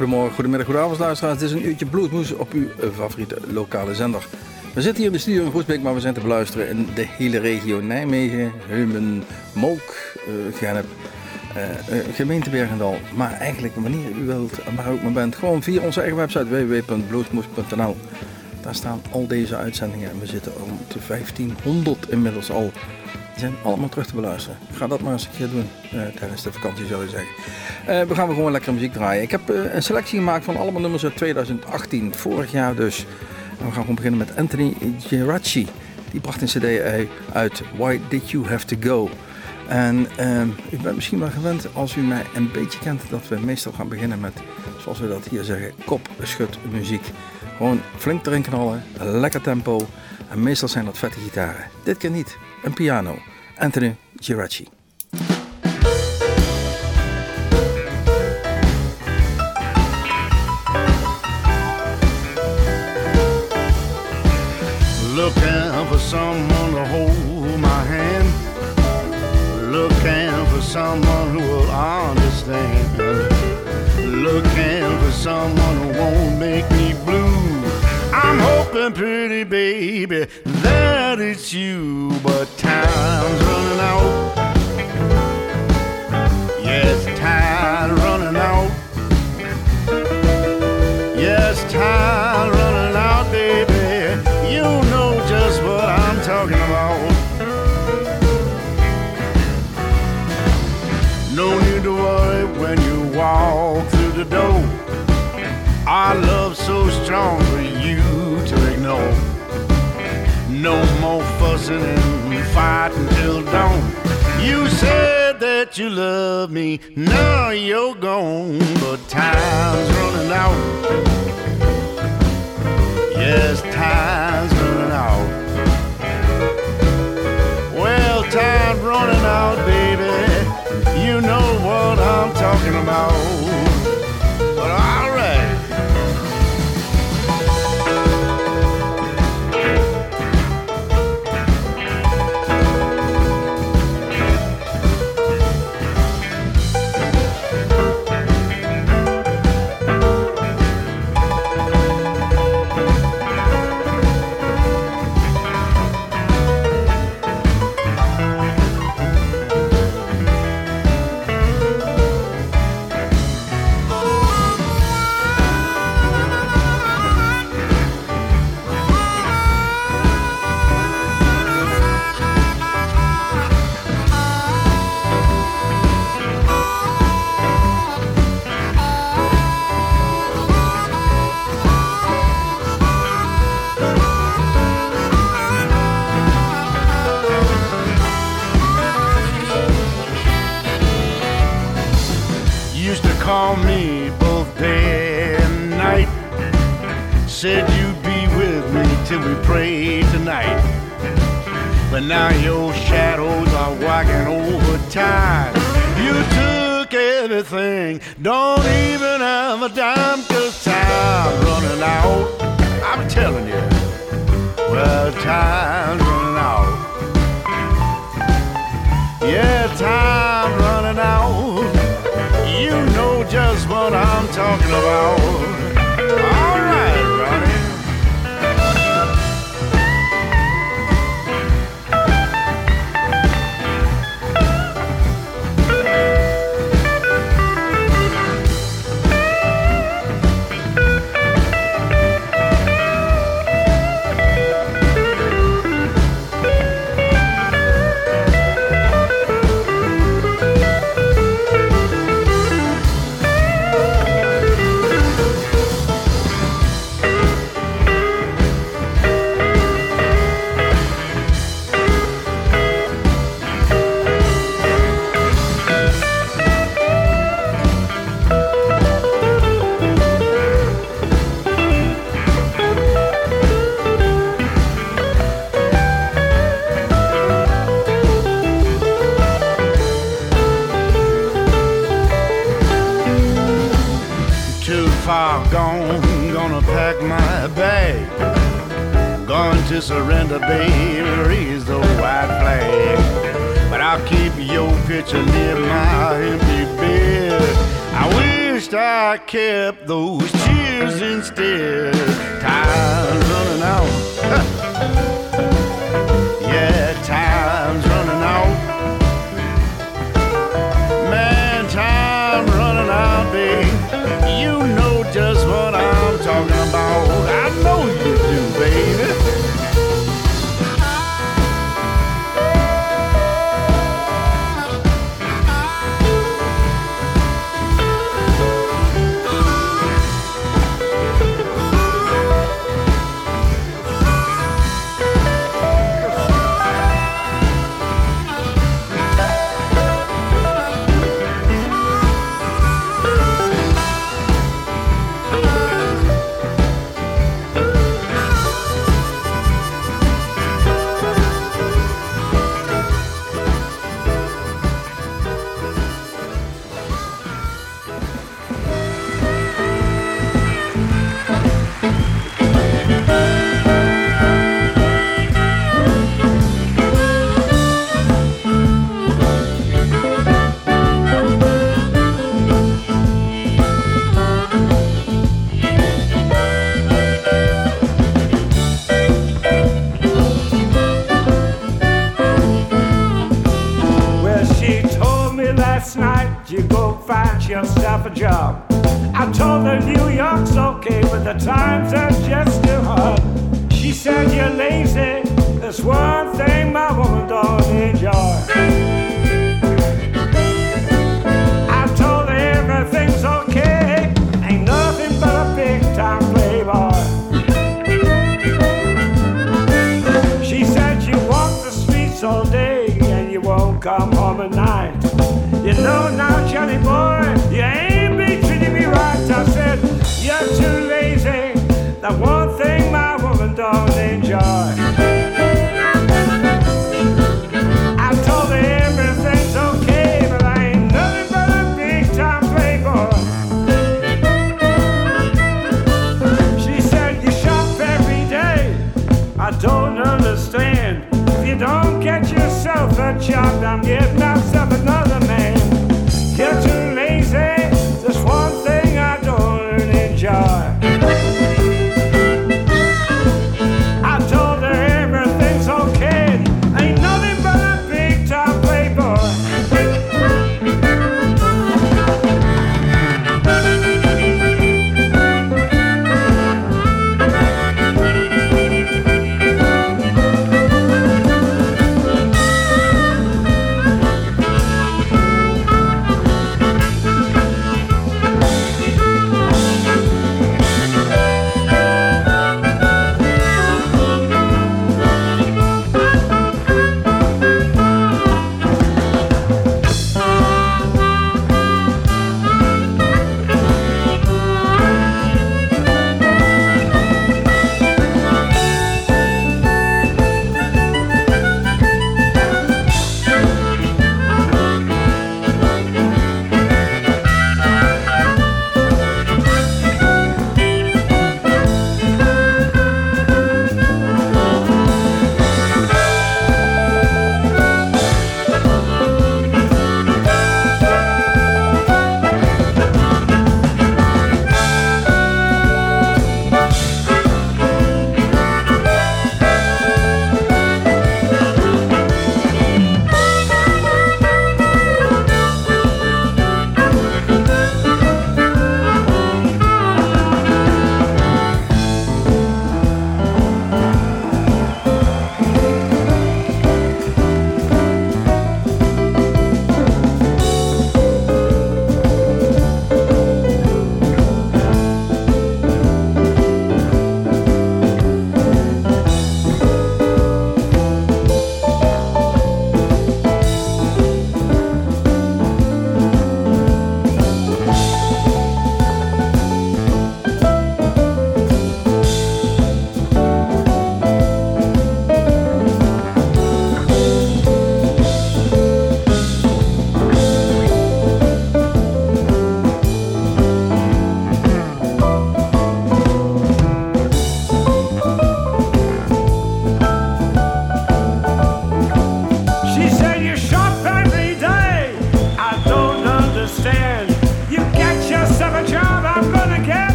Goedemorgen, goedemiddag, goedenavond luisteraars. Dit is een uurtje Bluesmoes op uw favoriete lokale zender. We zitten hier in de studio in Groesbeek, maar we zijn te beluisteren in de hele regio Nijmegen, Heumen, Molk, uh, Gennep, uh, gemeente Bergendal. Maar eigenlijk wanneer u wilt en waar ook maar bent, gewoon via onze eigen website www.bluesmoes.nl. Daar staan al deze uitzendingen en we zitten rond de 1500 inmiddels al. Die zijn allemaal terug te beluisteren. Ga dat maar eens een keer doen uh, tijdens de vakantie zou je zeggen. Uh, we gaan gewoon lekker muziek draaien. Ik heb uh, een selectie gemaakt van allemaal nummers uit 2018, vorig jaar dus. En we gaan gewoon beginnen met Anthony Geraci. Die bracht een cd uit Why Did You Have To Go. En u bent misschien wel gewend als u mij een beetje kent dat we meestal gaan beginnen met, zoals we dat hier zeggen, kop, schut, muziek. Gewoon flink erin knallen, lekker tempo. En meestal zijn dat vette gitaren. Dit keer niet, een piano. Anthony Geraci. Looking for someone to hold my hand. Looking for someone who will understand. Looking for someone who won't make me. I'm hoping, pretty baby, that it's you, but time's running out. Yes, time's running out. Yes, time's running out, baby. You know just what I'm talking about. No need to worry when you walk through the door. Our love so strong for you to ignore. No more fussing and fighting till dawn. You said that you love me, now you're gone, but time's running out. Yes, time's running out. Well, time's running out, baby. You know what I'm talking about. Said you'd be with me till we pray tonight. But now your shadows are walking over time. You took everything, don't even have a dime, cause time running out. I'm telling you, well, time's running out. Yeah, time running out. You know just what I'm talking about.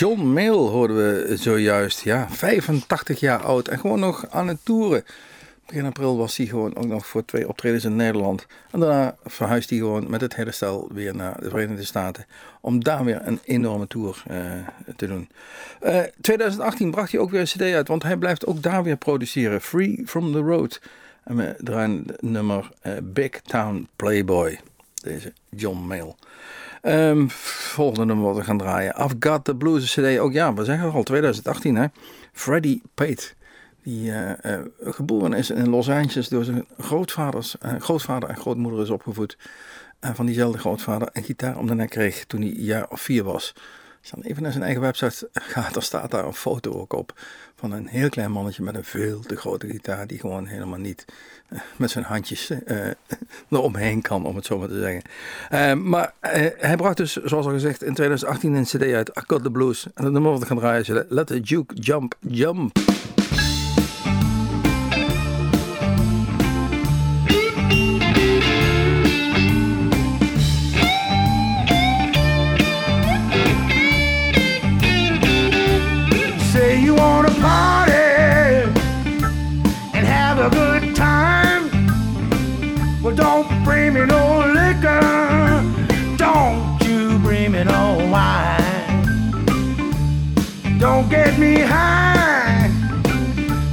John Mayle hoorden we zojuist. Ja, 85 jaar oud en gewoon nog aan het toeren. Begin april was hij gewoon ook nog voor twee optredens in Nederland. En daarna verhuisde hij gewoon met het hele stel weer naar de Verenigde Staten. Om daar weer een enorme tour uh, te doen. Uh, 2018 bracht hij ook weer een cd uit. Want hij blijft ook daar weer produceren. Free from the Road. En we draaien nummer uh, Big Town Playboy. Deze John Mayle. Um, volgende nummer wat we gaan draaien. I've Got the Blues CD. Ook ja, we zeggen al 2018 hè. Freddie Pate. Die uh, uh, geboren is in Los Angeles door zijn grootvaders, uh, grootvader en grootmoeder is opgevoed. En van diezelfde grootvader een gitaar om de nek kreeg toen hij een jaar of vier was. Als je dan even naar zijn eigen website gaat, dan staat daar een foto ook op van een heel klein mannetje met een veel te grote gitaar die gewoon helemaal niet uh, met zijn handjes uh, eromheen kan, om het zo maar te zeggen. Uh, maar hij bracht dus, zoals al gezegd, in 2018 een cd uit, I Got The Blues. En het nummer wat ik ga draaien is Let The Duke Jump Jump. Me high.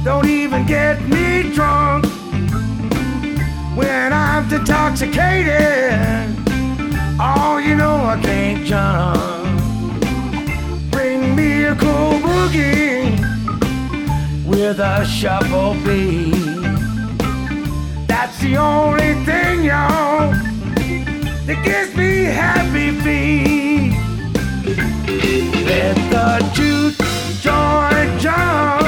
Don't even get me drunk. When I'm intoxicated, oh, you know I can't jump. Bring me a cool boogie with a shuffle beat. That's the only thing, y'all, that gives me happy feet. Let the juke Georgia.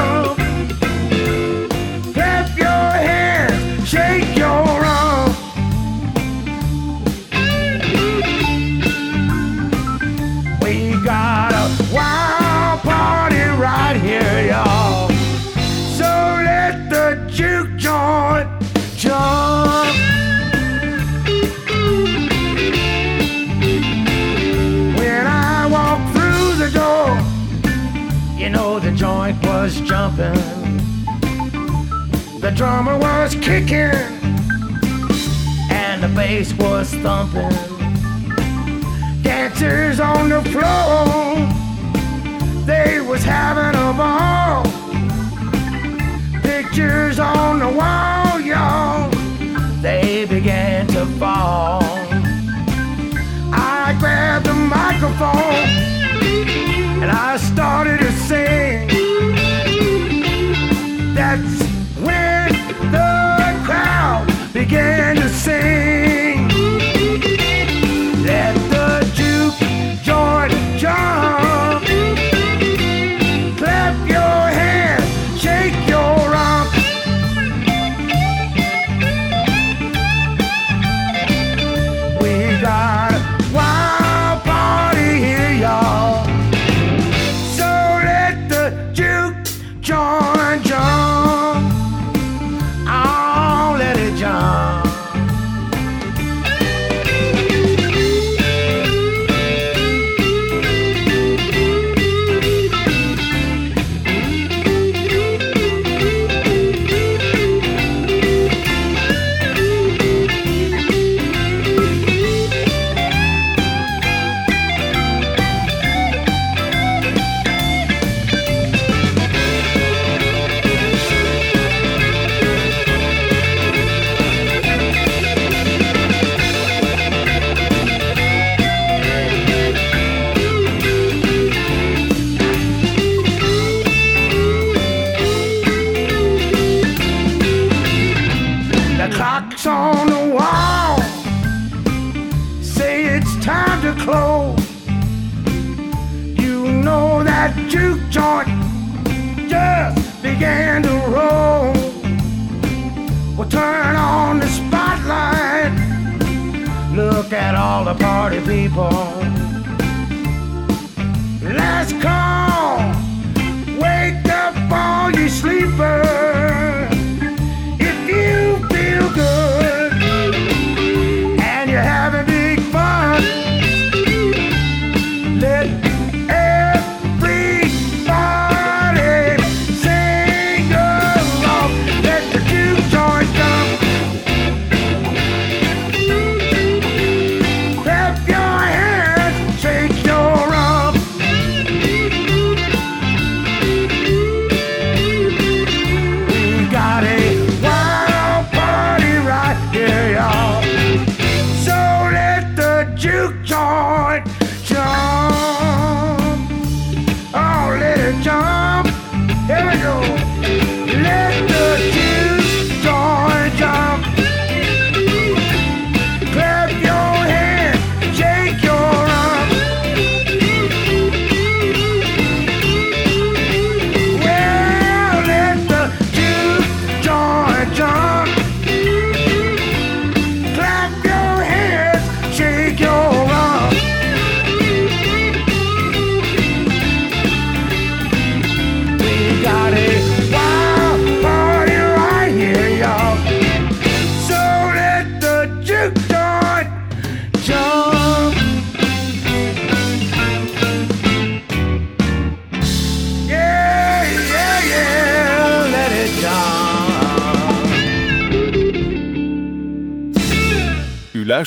The drummer was kicking, and the bass was thumping dancers on the floor. They was having a ball. Pictures on the wall, y'all. They began to fall. I grabbed the microphone and I started to sing. That's began to sing.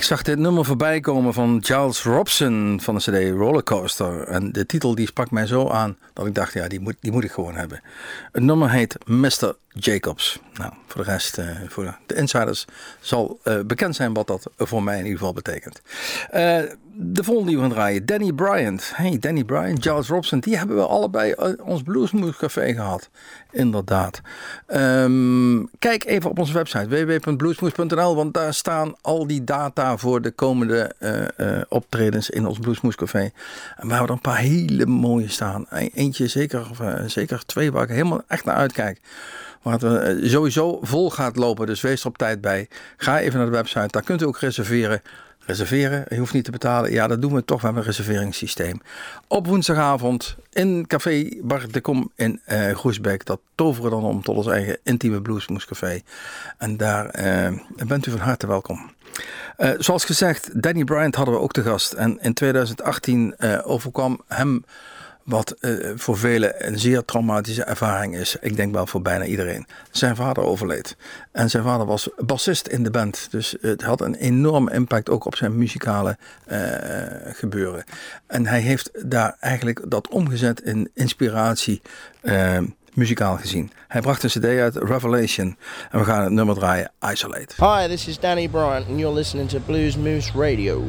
Ik, zag dit nummer voorbij komen van Charles Robson van de CD Rollercoaster. En de titel die sprak mij zo aan dat ik dacht, ja, die moet, die moet ik gewoon hebben. Het nummer heet Mr. Jacobs. Voor de rest, eh, voor de insiders, zal eh, bekend zijn wat dat voor mij in ieder geval betekent. Eh, de volgende die we draaien, Danny Bryant. Hey, Danny Bryant, Charles Robson, die hebben we allebei ons Bluesmoes Café gehad. Inderdaad. Ehm, kijk even op onze website www.bluesmoes.nl, want daar staan al die data voor de komende optredens in ons Bluesmoes Café. En we hebben een paar hele mooie staan. Eentje zeker, of, zeker twee waar ik helemaal echt naar uitkijk. Waar het sowieso vol gaat lopen, dus wees er op tijd bij. Ga even naar de website, daar kunt u ook reserveren reserveren. Je hoeft niet te betalen. Ja, dat doen we toch. We hebben een reserveringssysteem. Op woensdagavond in Café Bar de Kom in uh, Groesbeek. Dat toveren dan om tot ons eigen intieme bluesmoescafé. En daar uh, bent u van harte welkom. Zoals gezegd, Danny Bryant hadden we ook te gast. En in 2018 overkwam hem wat uh, voor velen een zeer traumatische ervaring is. Ik denk wel voor bijna iedereen. Zijn vader overleed. En zijn vader was bassist in de band. Dus het had een enorme impact ook op zijn muzikale uh, gebeuren. En hij heeft daar eigenlijk dat omgezet in inspiratie. Uh, muzikaal gezien. Hij bracht een cd uit, Revelation. En we gaan het nummer draaien, Isolate. Hi, this is Danny Bryant and you're listening to Blues Moose Radio.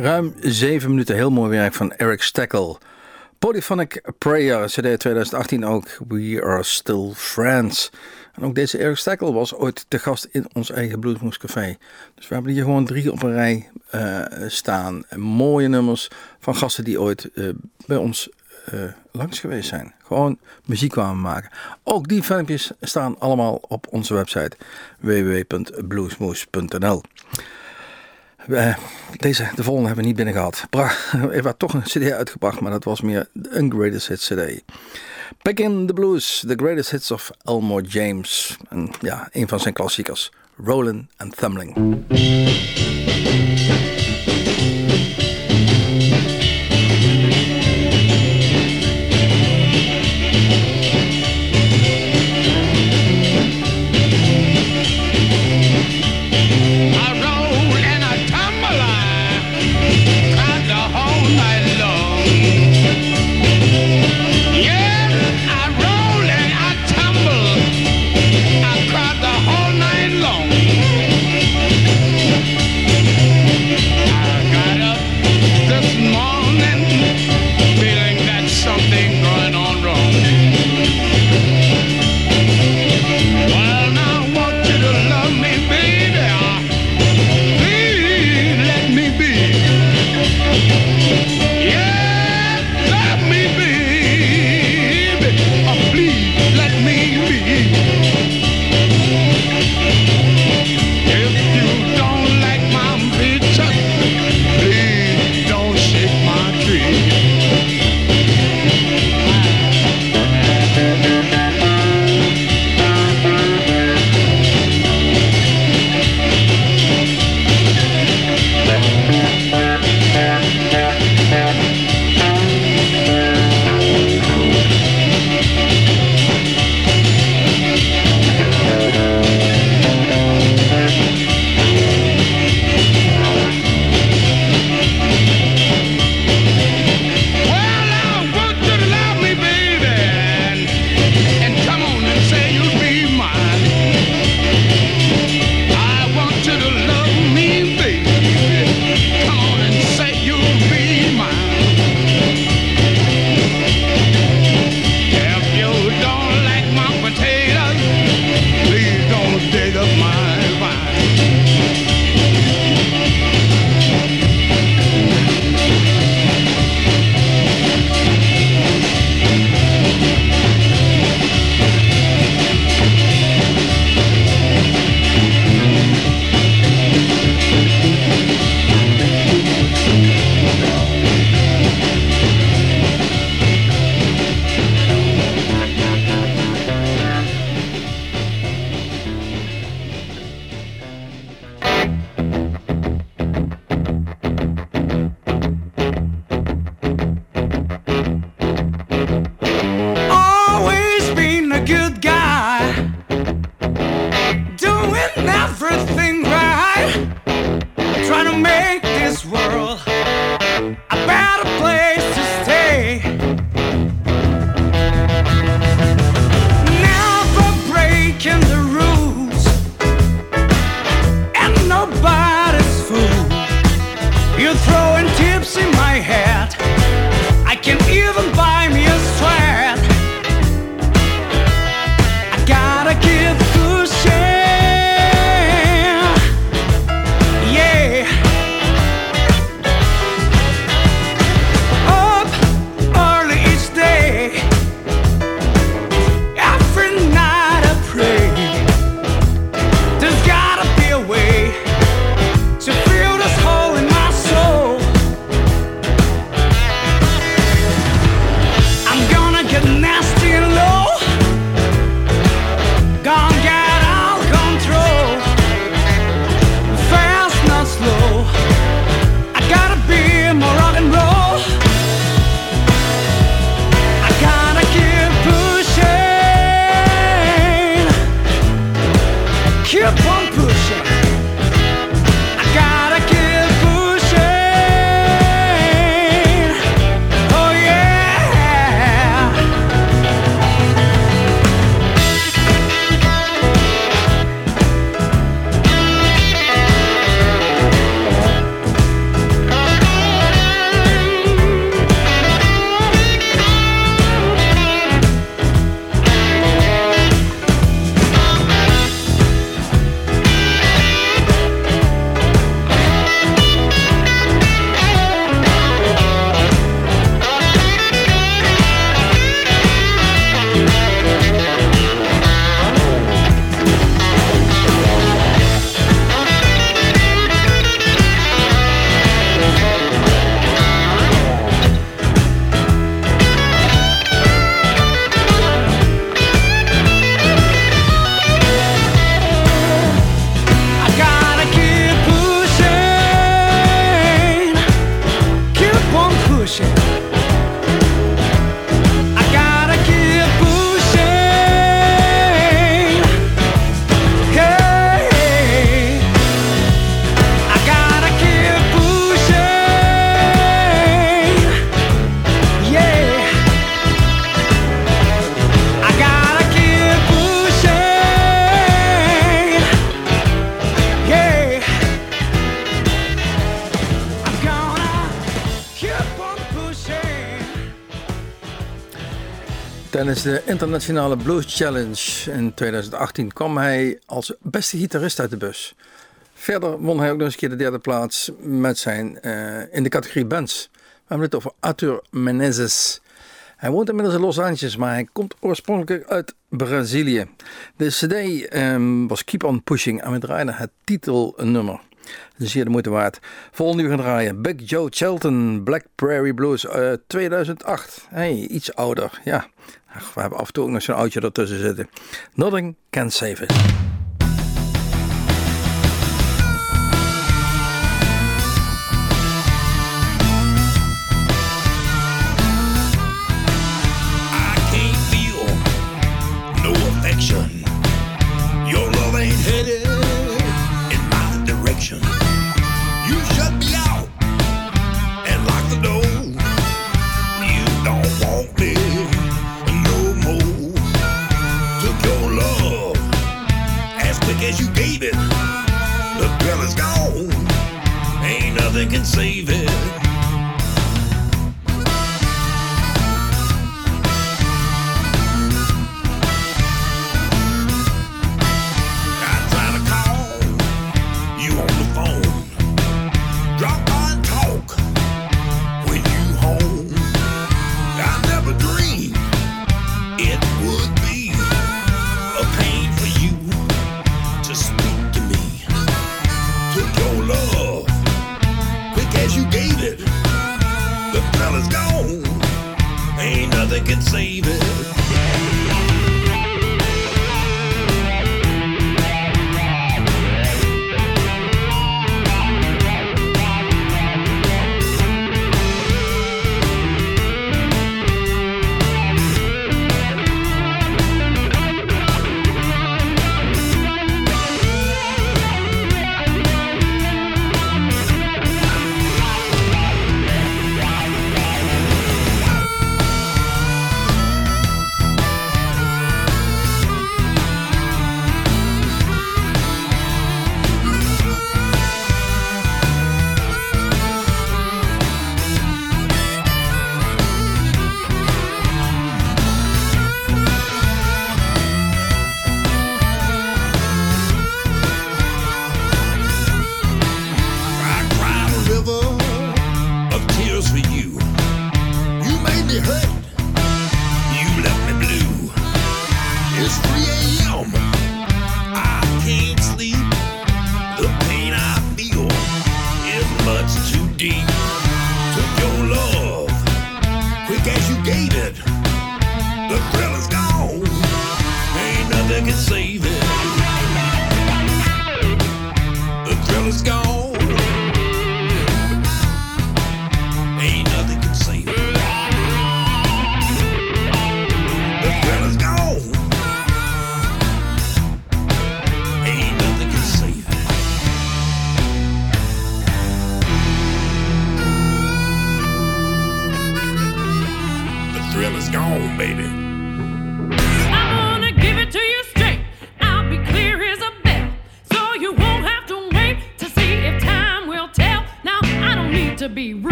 Ruim zeven minuten heel mooi werk van Eric Steckel. Polyphonic Prayer, CD 2018 ook. We Are Still Friends. En ook deze Eric Steckel was ooit te gast in ons eigen Bluesmoes Café. Dus we hebben hier gewoon drie op een rij uh, staan. Mooie nummers van gasten die ooit uh, bij ons uh, langs geweest zijn. Gewoon muziek kwamen maken. Ook die filmpjes staan allemaal op onze website www.bluesmoes.nl. Uh, deze, de volgende hebben we niet binnen gehad. Er werd toch een cd uitgebracht, maar dat was meer een greatest hits cd. Back in the Blues, the greatest hits of Elmore James. En ja, een van zijn klassiekers, Rollin' and Thumbling. Tijdens de Internationale Blues Challenge in 2018 kwam hij als beste gitarist uit de bus. Verder won hij ook nog eens een keer de derde plaats met zijn, eh, in de categorie bands. We hebben het over Arthur Menezes. Hij woont inmiddels in Los Angeles, maar hij komt oorspronkelijk uit Brazilië. De cd ehm, was Keep On Pushing en we draaiden het titelnummer zeer de moeite waard. vol nu gaan draaien. Big Joe Chelton, Black Prairie Blues, eh, 2008. hey, iets ouder, ja. Ach, we hebben af en toe nog zo'n oudje ertussen zitten. Nothing can save it. can save it.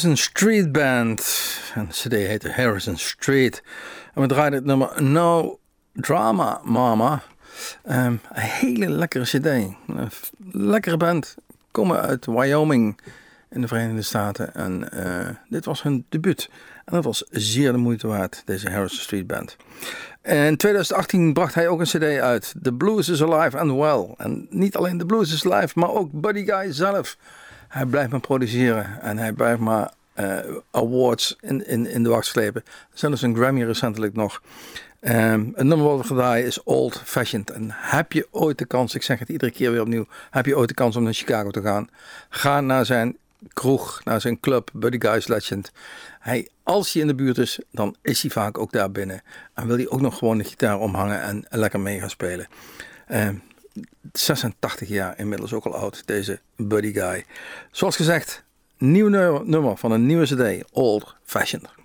Harrison Street Band. En de cd heette Harrison Street. En we draaiden het nummer No Drama Mama. Ehm, een hele lekkere cd. Een lekkere band. Komen uit Wyoming in de Verenigde Staten. En eh, dit was hun debuut. En dat was zeer de moeite waard, deze Harrison Street Band. In 2018 bracht hij ook een cd uit. The Blues is Alive and Well. En niet alleen The Blues is Alive, maar ook Buddy Guy zelf. Hij blijft maar produceren en hij blijft maar eh, awards in, in, in de wacht slepen. Zelfs een Grammy recentelijk nog. Ehm een nummer wat we gedraaid is Old Fashioned. En heb je ooit de kans, ik zeg het iedere keer weer opnieuw, heb je ooit de kans om naar Chicago te gaan? Ga naar zijn kroeg, naar zijn club, Buddy Guy's Legend. Hij, als hij in de buurt is, dan is hij vaak ook daar binnen. En wil hij ook nog gewoon de gitaar omhangen en lekker mee gaan spelen. Ehm 86 jaar inmiddels ook al oud, deze Buddy Guy. Zoals gezegd, nieuw nummer, van een nieuwe CD, Old Fashioned.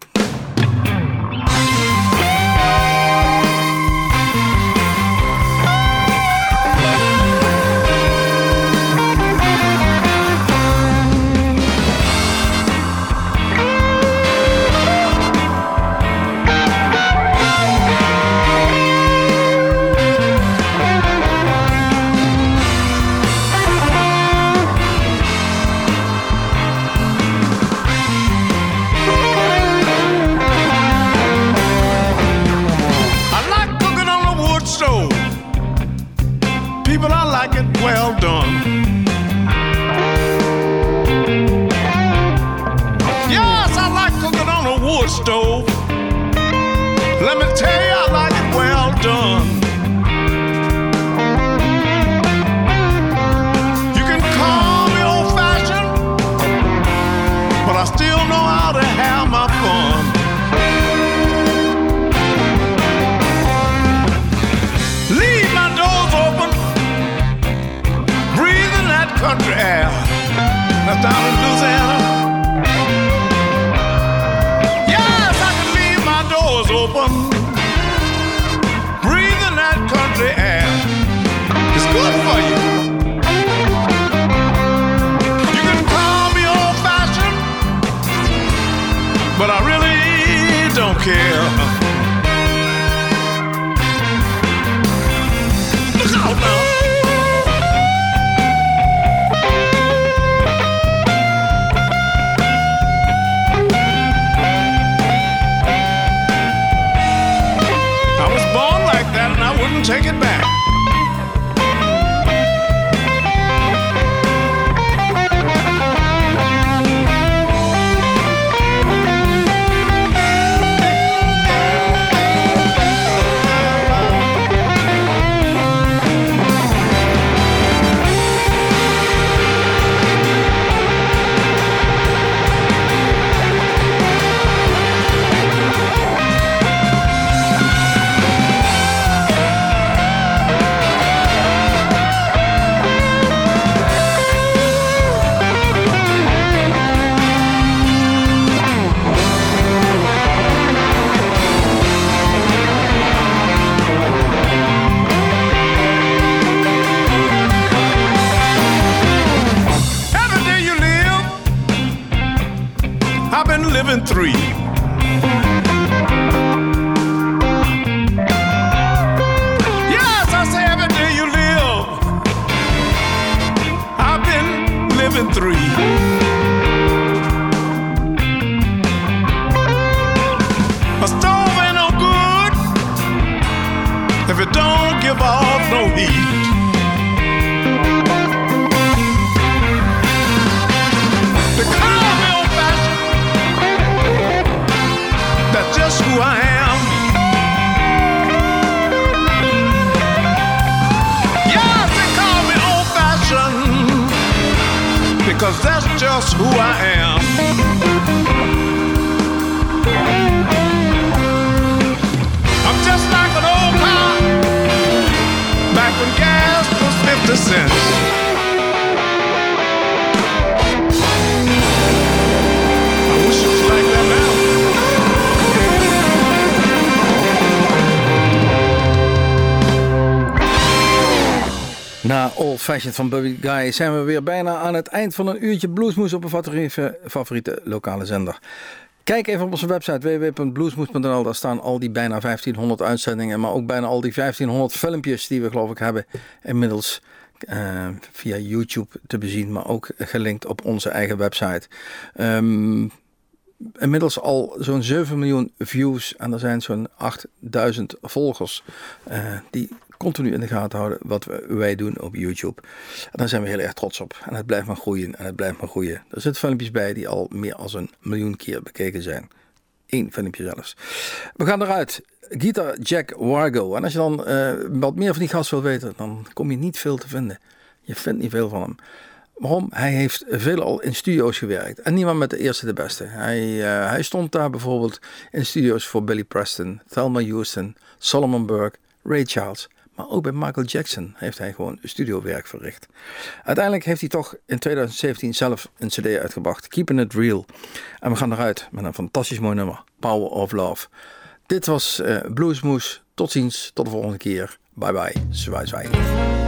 Care. Who I Fashioned van Bubby Guy zijn we weer bijna aan het eind van een uurtje bluesmoes op een favoriete, favoriete lokale zender. Kijk even op onze website www.bluesmoes.nl. Daar staan al die bijna 1500 uitzendingen, maar ook bijna al die 1500 filmpjes die we geloof ik hebben inmiddels eh, via YouTube te bezien, maar ook gelinkt op onze eigen website. Ehm, inmiddels al zo'n 7 miljoen views en er zijn zo'n 8000 volgers eh, die continu in de gaten houden wat wij doen op YouTube. En daar zijn we heel erg trots op. En het blijft maar groeien en het blijft maar groeien. Er zitten filmpjes bij die al meer dan een miljoen keer bekeken zijn. Eén filmpje zelfs. We gaan eruit. Guitar Jack Wargo. En als je dan eh, wat meer van die gast wil weten, dan kom je niet veel te vinden. Je vindt niet veel van hem. Waarom? Hij heeft veel al in studio's gewerkt. En niemand met de eerste de beste. Hij, eh, hij stond daar bijvoorbeeld in studio's voor Billy Preston, Thelma Houston, Solomon Burke, Ray Charles. Maar ook bij Michael Jackson heeft hij gewoon studiowerk verricht. Uiteindelijk heeft hij toch in 2017 zelf een cd uitgebracht. Keeping It Real. En we gaan eruit met een fantastisch mooi nummer. Power of Love. Dit was eh Bluesmoes. Tot ziens. Tot de volgende keer. Bye bye. Zwaai zwaai.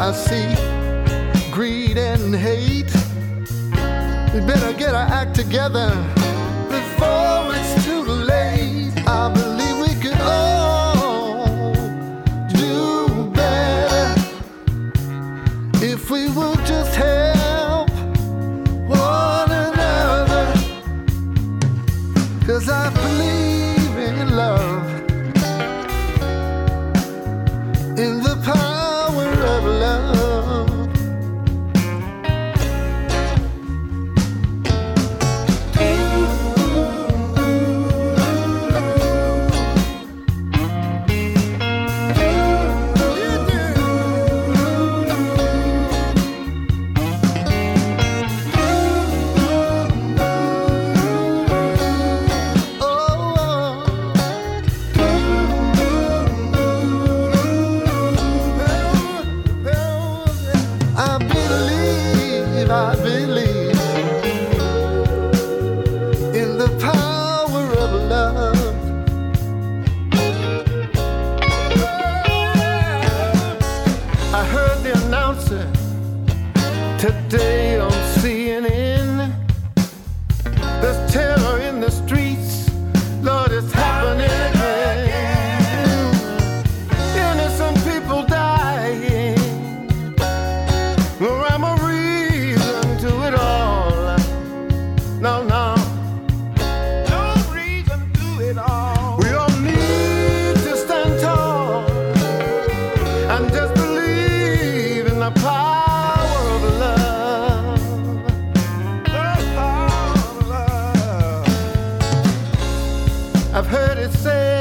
I see greed and hate. We better get our act together Oh, oh, oh. I've heard it said.